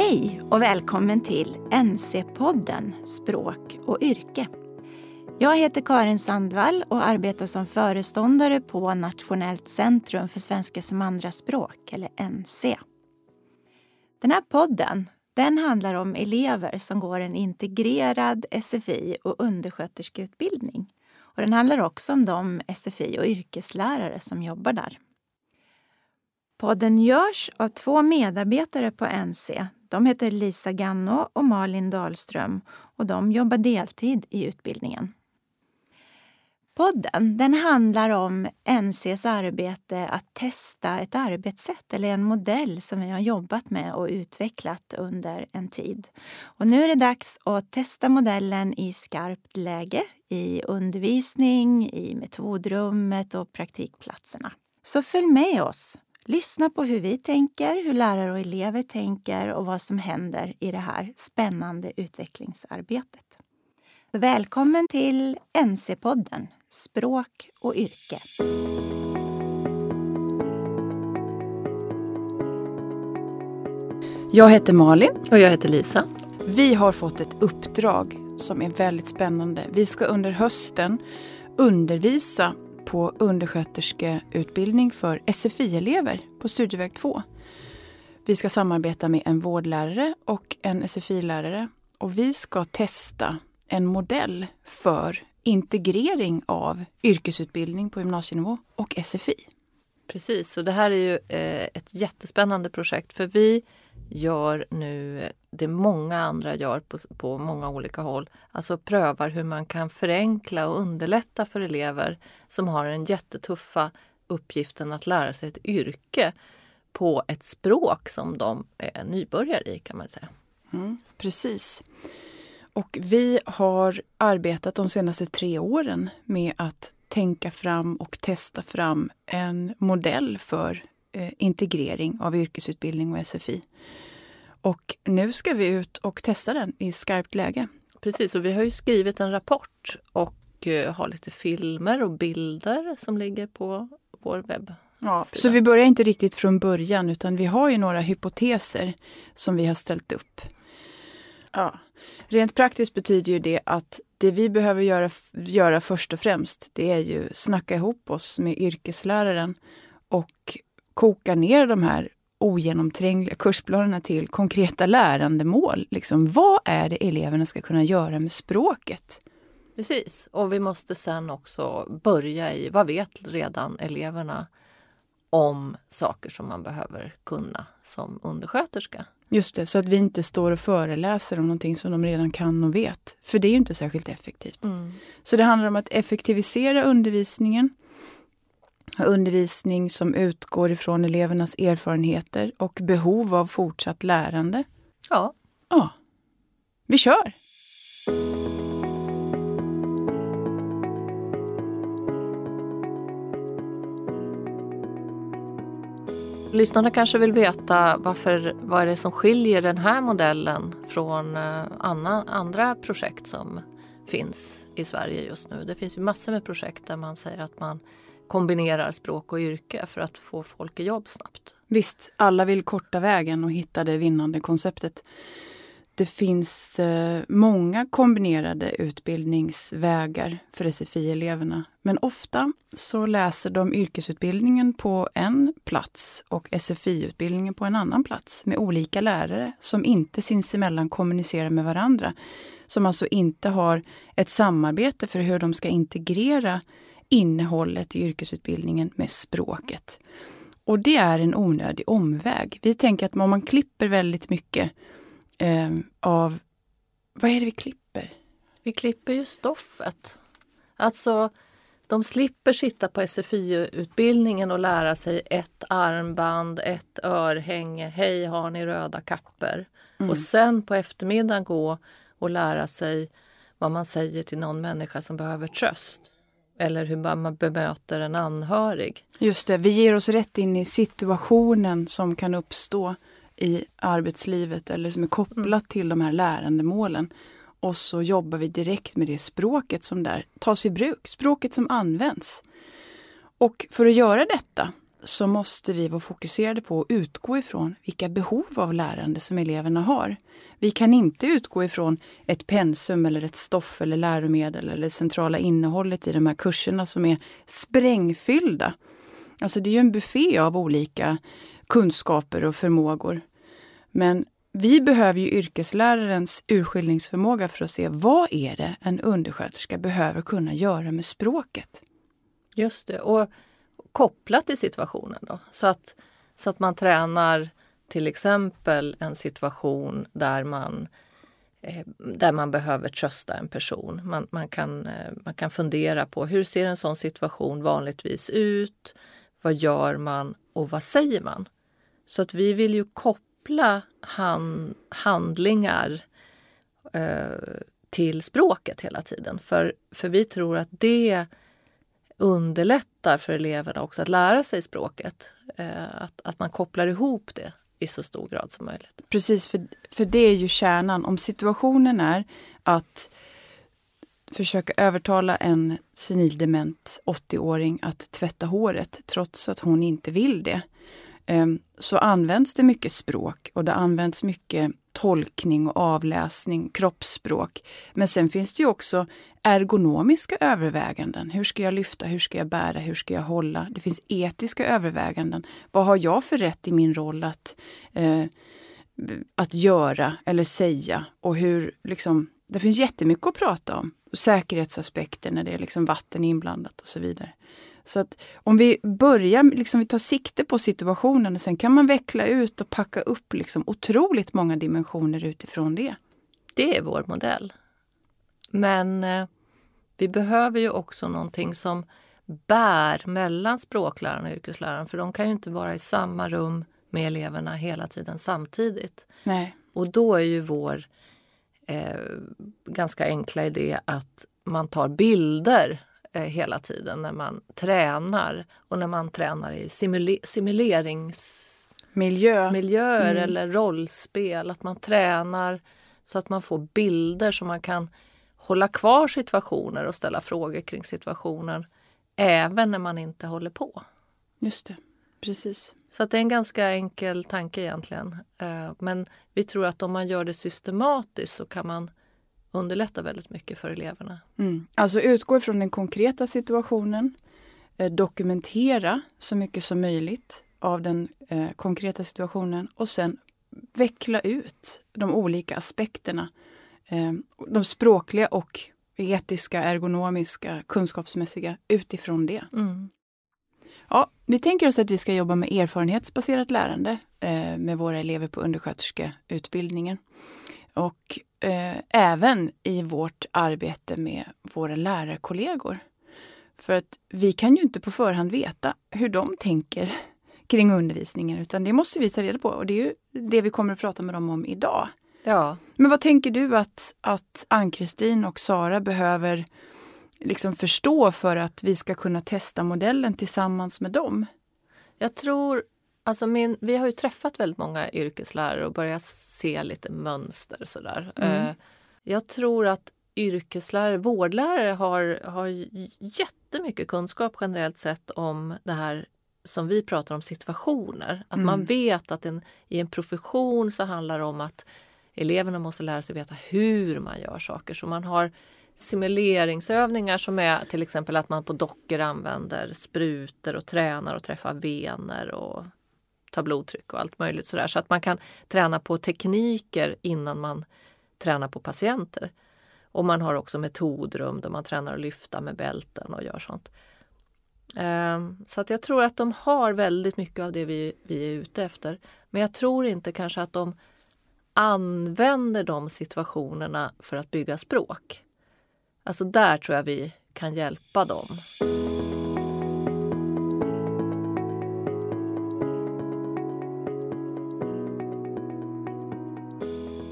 Hej och välkommen till NC-podden Språk och yrke. Jag heter Karin Sandvall och arbetar som föreståndare på Nationellt centrum för svenska som andraspråk, eller NC. Den här podden den handlar om elever som går en integrerad SFI och undersköterskeutbildning. Och den handlar också om de SFI och yrkeslärare som jobbar där. Podden görs av två medarbetare på NC. De heter Lisa Ganno och Malin Dahlström och de jobbar deltid i utbildningen. Podden den handlar om NCs arbete att testa ett arbetssätt eller en modell som vi har jobbat med och utvecklat under en tid. Och nu är det dags att testa modellen i skarpt läge i undervisning, i metodrummet och praktikplatserna. Så följ med oss! Lyssna på hur vi tänker, hur lärare och elever tänker och vad som händer i det här spännande utvecklingsarbetet. Välkommen till NC-podden Språk och yrke. Jag heter Malin. Och jag heter Lisa. Vi har fått ett uppdrag som är väldigt spännande. Vi ska under hösten undervisa på undersköterskeutbildning för SFI-elever på Studieväg 2. Vi ska samarbeta med en vårdlärare och en SFI-lärare och vi ska testa en modell för integrering av yrkesutbildning på gymnasienivå och SFI. Precis, och det här är ju eh, ett jättespännande projekt för vi gör nu det många andra gör på, på många olika håll. Alltså prövar hur man kan förenkla och underlätta för elever som har den jättetuffa uppgiften att lära sig ett yrke på ett språk som de är nybörjare i kan man säga. Mm, precis. Och vi har arbetat de senaste tre åren med att tänka fram och testa fram en modell för integrering av yrkesutbildning och SFI. Och nu ska vi ut och testa den i skarpt läge. Precis, och vi har ju skrivit en rapport och eh, har lite filmer och bilder som ligger på vår webb. Ja, så vi börjar inte riktigt från början utan vi har ju några hypoteser som vi har ställt upp. Ja. Rent praktiskt betyder ju det att det vi behöver göra, göra först och främst, det är ju snacka ihop oss med yrkesläraren och koka ner de här ogenomträngliga kursplanerna till konkreta lärandemål. Liksom, vad är det eleverna ska kunna göra med språket? Precis, och vi måste sen också börja i vad vet redan eleverna om saker som man behöver kunna som undersköterska. Just det, så att vi inte står och föreläser om någonting som de redan kan och vet. För det är ju inte särskilt effektivt. Mm. Så det handlar om att effektivisera undervisningen. Undervisning som utgår ifrån elevernas erfarenheter och behov av fortsatt lärande. Ja. Ja. Vi kör! Lyssnarna kanske vill veta varför, vad är det som skiljer den här modellen från uh, anna, andra projekt som finns i Sverige just nu. Det finns ju massor med projekt där man säger att man kombinerar språk och yrke för att få folk i jobb snabbt. Visst, alla vill korta vägen och hitta det vinnande konceptet det finns eh, många kombinerade utbildningsvägar för SFI-eleverna. Men ofta så läser de yrkesutbildningen på en plats och SFI-utbildningen på en annan plats med olika lärare som inte sinsemellan kommunicerar med varandra. Som alltså inte har ett samarbete för hur de ska integrera innehållet i yrkesutbildningen med språket. Och det är en onödig omväg. Vi tänker att om man klipper väldigt mycket eh, av... Vad är det vi klipper? Vi klipper ju stoffet. Alltså, de slipper sitta på SFI-utbildningen och lära sig ett armband, ett örhänge, hej har ni röda kapper? Mm. Och sen på eftermiddagen gå och lära sig vad man säger till någon människa som behöver tröst. Eller hur man bemöter en anhörig. Just det, vi ger oss rätt in i situationen som kan uppstå i arbetslivet eller som är kopplat mm. till de här lärandemålen. Och så jobbar vi direkt med det språket som där tas i bruk, språket som används. Och för att göra detta så måste vi vara fokuserade på att utgå ifrån vilka behov av lärande som eleverna har. Vi kan inte utgå ifrån ett pensum eller ett stoff eller läromedel eller det centrala innehållet i de här kurserna som är sprängfyllda. Alltså det är ju en buffé av olika kunskaper och förmågor. Men vi behöver ju yrkeslärarens urskiljningsförmåga för att se vad är det en undersköterska behöver kunna göra med språket. Just det, och kopplat till situationen då. Så att, så att man tränar till exempel en situation där man eh, där man behöver trösta en person. Man, man, kan, eh, man kan fundera på hur ser en sån situation vanligtvis ut? Vad gör man och vad säger man? Så att vi vill ju koppla han, handlingar eh, till språket hela tiden. För, för vi tror att det underlättar för eleverna också att lära sig språket. Eh, att, att man kopplar ihop det i så stor grad som möjligt. Precis, för, för det är ju kärnan. Om situationen är att försöka övertala en senildement 80-åring att tvätta håret trots att hon inte vill det. Ehm, så används det mycket språk och det används mycket tolkning och avläsning, kroppsspråk. Men sen finns det ju också ergonomiska överväganden. Hur ska jag lyfta? Hur ska jag bära? Hur ska jag hålla? Det finns etiska överväganden. Vad har jag för rätt i min roll att, eh, att göra eller säga? Och hur liksom, det finns jättemycket att prata om. Säkerhetsaspekter när det är liksom vatten inblandat och så vidare. Så att om vi börjar, liksom vi tar sikte på situationen och sen kan man veckla ut och packa upp liksom otroligt många dimensioner utifrån det. Det är vår modell. Men eh, vi behöver ju också någonting som bär mellan språkläraren och yrkesläraren för de kan ju inte vara i samma rum med eleverna hela tiden samtidigt. Nej. Och då är ju vår eh, ganska enkla idé att man tar bilder hela tiden när man tränar och när man tränar i simule simulerings Miljö. mm. eller rollspel. Att man tränar så att man får bilder som man kan hålla kvar situationer och ställa frågor kring situationer även när man inte håller på. Just det, precis. Så att det är en ganska enkel tanke egentligen. Eh, men vi tror att om man gör det systematiskt så kan man underlätta väldigt mycket för eleverna. Mm. Alltså utgå ifrån den konkreta situationen, eh, dokumentera så mycket som möjligt av den eh, konkreta situationen och sen veckla ut de olika aspekterna eh, de språkliga och etiska, ergonomiska, kunskapsmässiga utifrån det. Mm. Ja, vi tänker oss att vi ska jobba med erfarenhetsbaserat lärande eh, med våra elever på undersköterskeutbildningen. Och eh, även i vårt arbete med våra lärarkollegor. För att vi kan ju inte på förhand veta hur de tänker kring undervisningen, utan det måste vi ta reda på. Och det är ju det vi kommer att prata med dem om idag. Ja. Men vad tänker du att, att Ann-Kristin och Sara behöver liksom förstå för att vi ska kunna testa modellen tillsammans med dem? Jag tror, alltså min, vi har ju träffat väldigt många yrkeslärare och börjat se lite mönster sådär. Mm. Uh, jag tror att yrkeslärare, vårdlärare har, har jättemycket kunskap generellt sett om det här som vi pratar om situationer. Att mm. man vet att en, i en profession så handlar det om att eleverna måste lära sig veta hur man gör saker. Så man har simuleringsövningar som är till exempel att man på dockor använder sprutor och tränar och träffar vener och ta blodtryck och allt möjligt sådär. Så att man kan träna på tekniker innan man tränar på patienter. Och man har också metodrum där man tränar att lyfta med bälten och gör sånt. Ehm, så att jag tror att de har väldigt mycket av det vi, vi är ute efter. Men jag tror inte kanske att de använder de situationerna för att bygga språk. Alltså där tror jag vi kan hjälpa dem.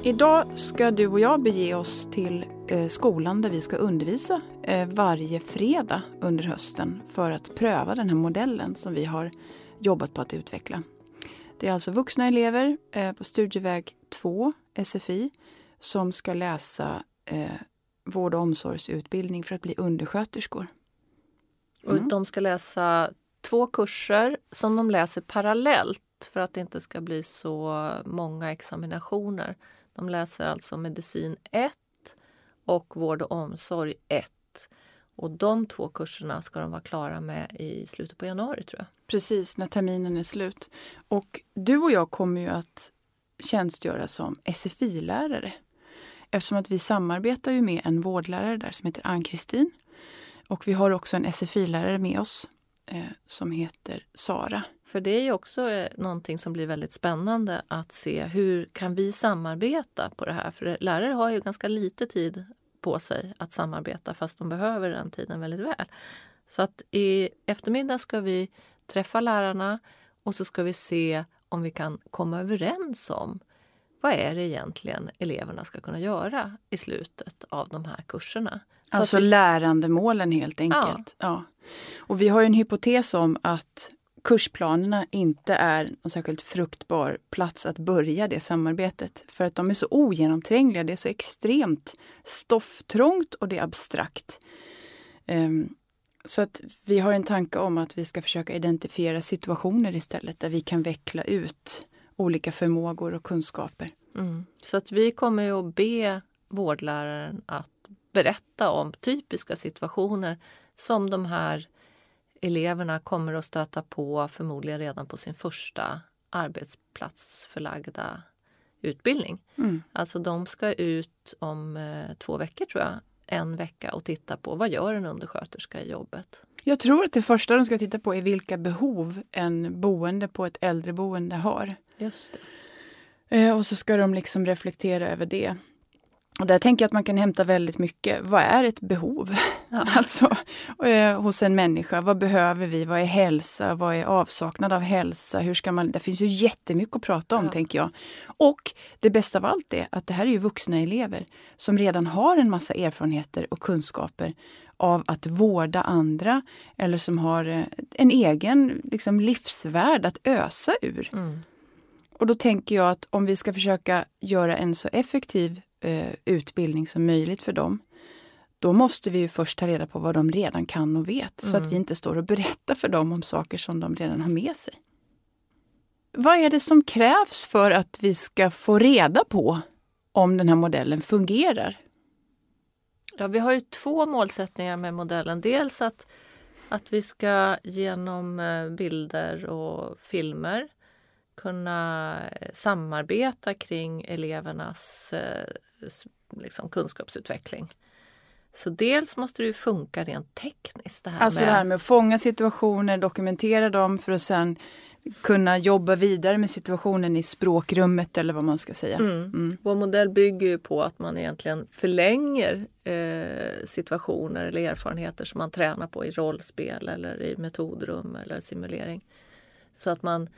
Idag ska du och jag bege oss till eh, skolan där vi ska undervisa eh, varje fredag under hösten för att pröva den här modellen som vi har jobbat på att utveckla. Det är alltså vuxna elever eh, på studieväg 2, SFI, som ska läsa vård och omsorgsutbildning för att bli undersköterskor. Mm. Och de ska läsa två kurser som de läser parallellt för att det inte ska bli så många examinationer. De läser alltså medicin 1 och vård och omsorg 1. Och de två kurserna ska de vara klara med i slutet på januari tror jag. Precis, när terminen är slut. Och du och jag kommer ju att tjänstgöra som SFI-lärare. Eftersom att vi samarbetar ju med en vårdlärare där som heter Ann-Kristin. Och vi har också en SFI-lärare med oss eh, som heter Sara. För det är ju också eh, någonting som blir väldigt spännande att se hur kan vi samarbeta på det här? För lärare har ju ganska lite tid på sig att samarbeta fast de behöver den tiden väldigt väl. Så att i eftermiddag ska vi träffa lärarna och så ska vi se om vi kan komma överens om vad är det egentligen eleverna ska kunna göra i slutet av de här kurserna. Så alltså vi... lärandemålen helt enkelt. Ja. ja. Och vi har en hypotes om att kursplanerna inte är någon särskilt fruktbar plats att börja det samarbetet. För att de är så ogenomträngliga, det är så extremt stofftrångt och det är abstrakt. Um, så att vi har en tanke om att vi ska försöka identifiera situationer istället där vi kan veckla ut olika förmågor och kunskaper. Mm. Så att vi kommer ju att be vårdläraren att berätta om typiska situationer som de här eleverna kommer att stöta på förmodligen redan på sin första arbetsplatsförlagda utbildning. Mm. Alltså de ska ut om eh, två veckor tror jag, en vecka och titta på vad gör en undersköterska i jobbet. Jag tror att det första de ska titta på är vilka behov en boende på ett äldreboende har. Just det. Eh, och så ska de liksom reflektera över det. Och där tänker jag att man kan hämta väldigt mycket. Vad är ett behov? Ja. alltså eh, hos en människa. Vad behöver vi? Vad är hälsa? Vad är avsaknad av hälsa? Hur ska man, det finns ju jättemycket att prata om, ja. tänker jag. Och det bästa av allt är att det här är ju vuxna elever som redan har en massa erfarenheter och kunskaper av att vårda andra eller som har eh, en egen liksom, livsvärld att ösa ur. Mm. Och då tänker jag att om vi ska försöka göra en så effektiv eh, utbildning som möjligt för dem, då måste vi först ta reda på vad de redan kan och vet, mm. så att mm. vi inte står och berättar för dem om saker som de redan har med sig. Vad är det som krävs för att vi ska få reda på om den här modellen fungerar? Ja, vi har ju två målsättningar med modellen. Dels att, att vi ska genom eh, bilder och filmer kunna eh, samarbeta kring elevernas eh, liksom, kunskapsutveckling. Så dels måste det ju funka rent tekniskt. Det här alltså med... det här med att fånga situationer, dokumentera dem för att sen kunna jobba vidare med situationen i språkrummet eller vad man ska säga. Mm. Mm. Vår modell bygger ju på att man egentligen förlänger eh, situationer eller erfarenheter som man tränar på i rollspel eller i metodrum eller simulering. Så att man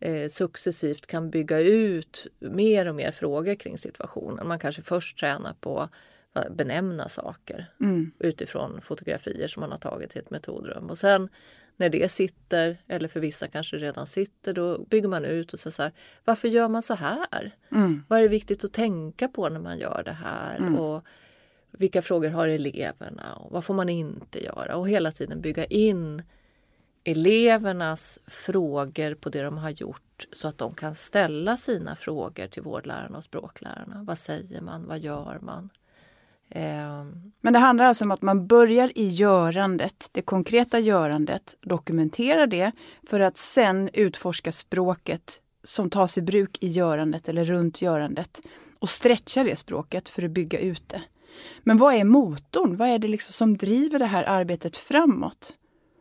eh, successivt kan bygga ut mer och mer frågor kring situationen. Man kanske först tränar på att benämna saker mm. utifrån fotografier som man har tagit i ett metodrum. Och sen när det sitter, eller för vissa kanske redan sitter, då bygger man ut och så, här, varför gör man så här? Mm. Vad är det viktigt att tänka på när man gör det här? Mm. Och vilka frågor har eleverna? Och vad får man inte göra? Och hela tiden bygga in elevernas frågor på det de har gjort så att de kan ställa sina frågor till vårdlärarna och språklärarna. Vad säger man? Vad gör man? Ehm. Men det handlar alltså om att man börjar i görandet, det konkreta görandet, dokumenterar det för att sen utforska språket som tas i bruk i görandet eller runt görandet och stretcha det språket för att bygga ut det. Men vad är motorn? Vad är det liksom som driver det här arbetet framåt?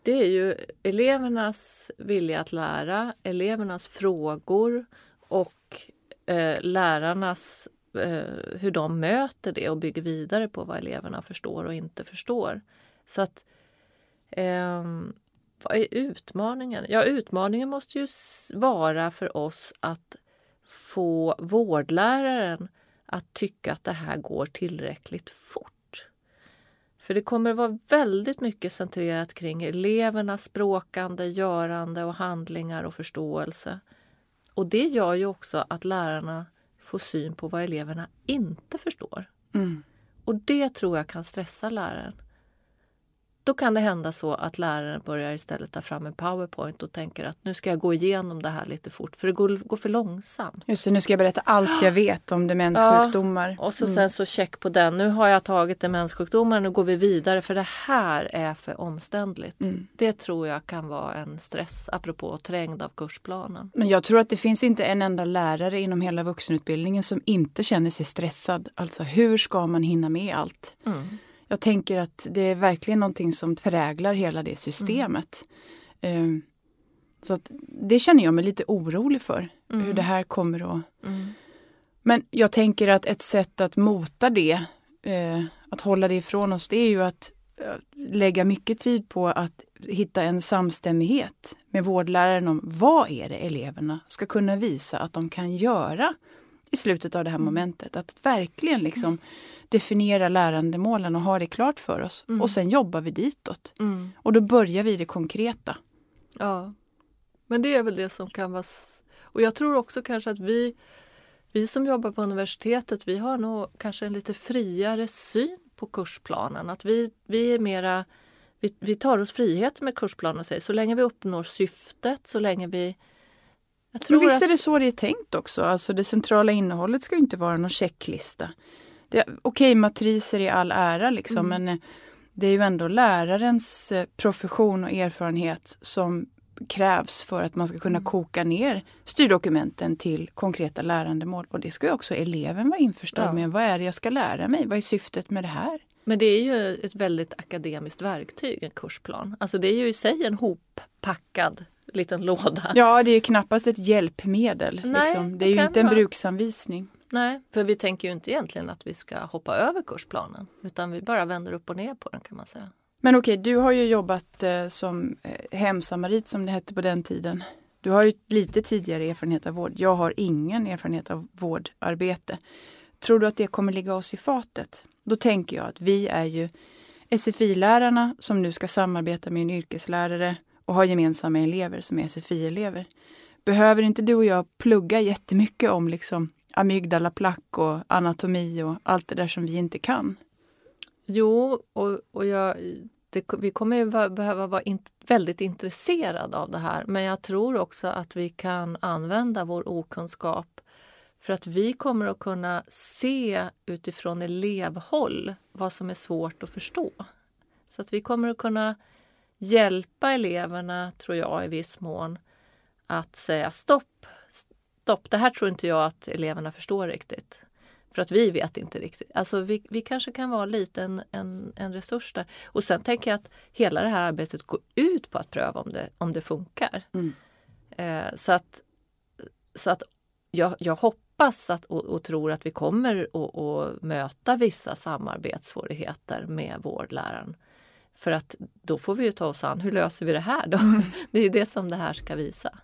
Det är ju elevernas vilja att lära, elevernas frågor och eh, lärarnas eh, hur de möter det och bygger vidare på vad eleverna förstår och inte förstår. Så att eh, vad är utmaningen? Ja, utmaningen måste ju vara för oss att få vårdläraren att tycka att det här går tillräckligt fort. För det kommer att vara väldigt mycket centrerat kring elevernas språkande, görande och handlingar och förståelse. Och det gör ju också att lärarna får syn på vad eleverna inte förstår. Mm. Och det tror jag kan stressa läraren. Då kan det hända så att läraren börjar istället ta fram en powerpoint och tänker att nu ska jag gå igenom det här lite fort för det går, går för långsamt. Just det, nu ska jag berätta allt jag vet om demenssjukdomar. Ja, och så sen så check på den. Nu har jag tagit demenssjukdomar, nu går vi vidare för det här är för omständligt. Mm. Det tror jag kan vara en stress apropå trängd av kursplanen. Men jag tror att det finns inte en enda lärare inom hela vuxenutbildningen som inte känner sig stressad. Alltså hur ska man hinna med allt? Mm. Jag tänker att det är verkligen någonting som präglar hela det systemet. Um, så att det känner jag mig lite orolig för, Mm. hur det här kommer att... Mm. Men jag tänker att ett sätt att mota det, eh, att hålla det ifrån oss, det är ju att eh, lägga mycket tid på att hitta en samstämmighet med vårdläraren om vad är det eleverna ska kunna visa att de kan göra i slutet av det här momentet. Att verkligen liksom definiera lärandemålen och ha det klart för oss. Mm. Och sen jobbar vi ditåt. Mm. Och då börjar vi det konkreta. Ja, men det är väl det som kan vara... Och jag tror också kanske att vi, vi som jobbar på universitetet, vi har nog kanske en lite friare syn på kursplanen. Att vi, vi är mera... Vi, vi tar oss frihet med kursplanen och säger så länge vi uppnår syftet, så länge vi... Men visst är det så det är tänkt också. Alltså det centrala innehållet ska inte vara någon checklista. Okej, matriser i all ära liksom, Mm. men eh, det är ju ändå lärarens eh, profession och erfarenhet som krävs för att man ska kunna Mm. koka ner styrdokumenten till konkreta lärandemål. Och det ska ju också eleven vara införstådd Ja. med. Vad är det jag ska lära mig? Vad är syftet med det här? Men det är ju ett väldigt akademiskt verktyg, en kursplan. Alltså det är ju i sig en hoppackad liten låda. Ja, det är ju knappast ett hjälpmedel. Nej, liksom. Det det är ju inte en vara. bruksanvisning. Nej, för vi tänker ju inte egentligen att vi ska hoppa över kursplanen. Utan vi bara vänder upp och ner på den kan man säga. Men okej, du har ju jobbat eh, som eh, hemsamarit som det hette på den tiden. Du har ju lite tidigare erfarenhet av vård. Jag har ingen erfarenhet av vårdarbete. Tror du att det kommer ligga oss i fatet? Då tänker jag att vi är ju SFI-lärarna som nu ska samarbeta med en yrkeslärare och ha gemensamma elever som är SFI-elever. Behöver inte du och jag plugga jättemycket om liksom amygdalaplack och anatomi och allt det där som vi inte kan? Jo, och, och jag, det, vi kommer ju behöva vara in, väldigt intresserade av det här. Men jag tror också att vi kan använda vår okunskap för att vi kommer att kunna se utifrån elevhåll vad som är svårt att förstå. Så att vi kommer att kunna hjälpa eleverna, tror jag, i viss mån att säga stopp, stopp, det här tror inte jag att eleverna förstår riktigt. För att vi vet inte riktigt. Alltså vi, vi kanske kan vara lite en, en, en resurs där. Och sen tänker jag att hela det här arbetet går ut på att pröva om det, om det funkar. Mm. Eh, så att, så att jag, jag hoppas att, och, och tror att vi kommer att, möta vissa samarbetssvårigheter med vårdläraren. För att då får vi ju ta oss an, hur löser vi det här då? Det är det som det här ska visa.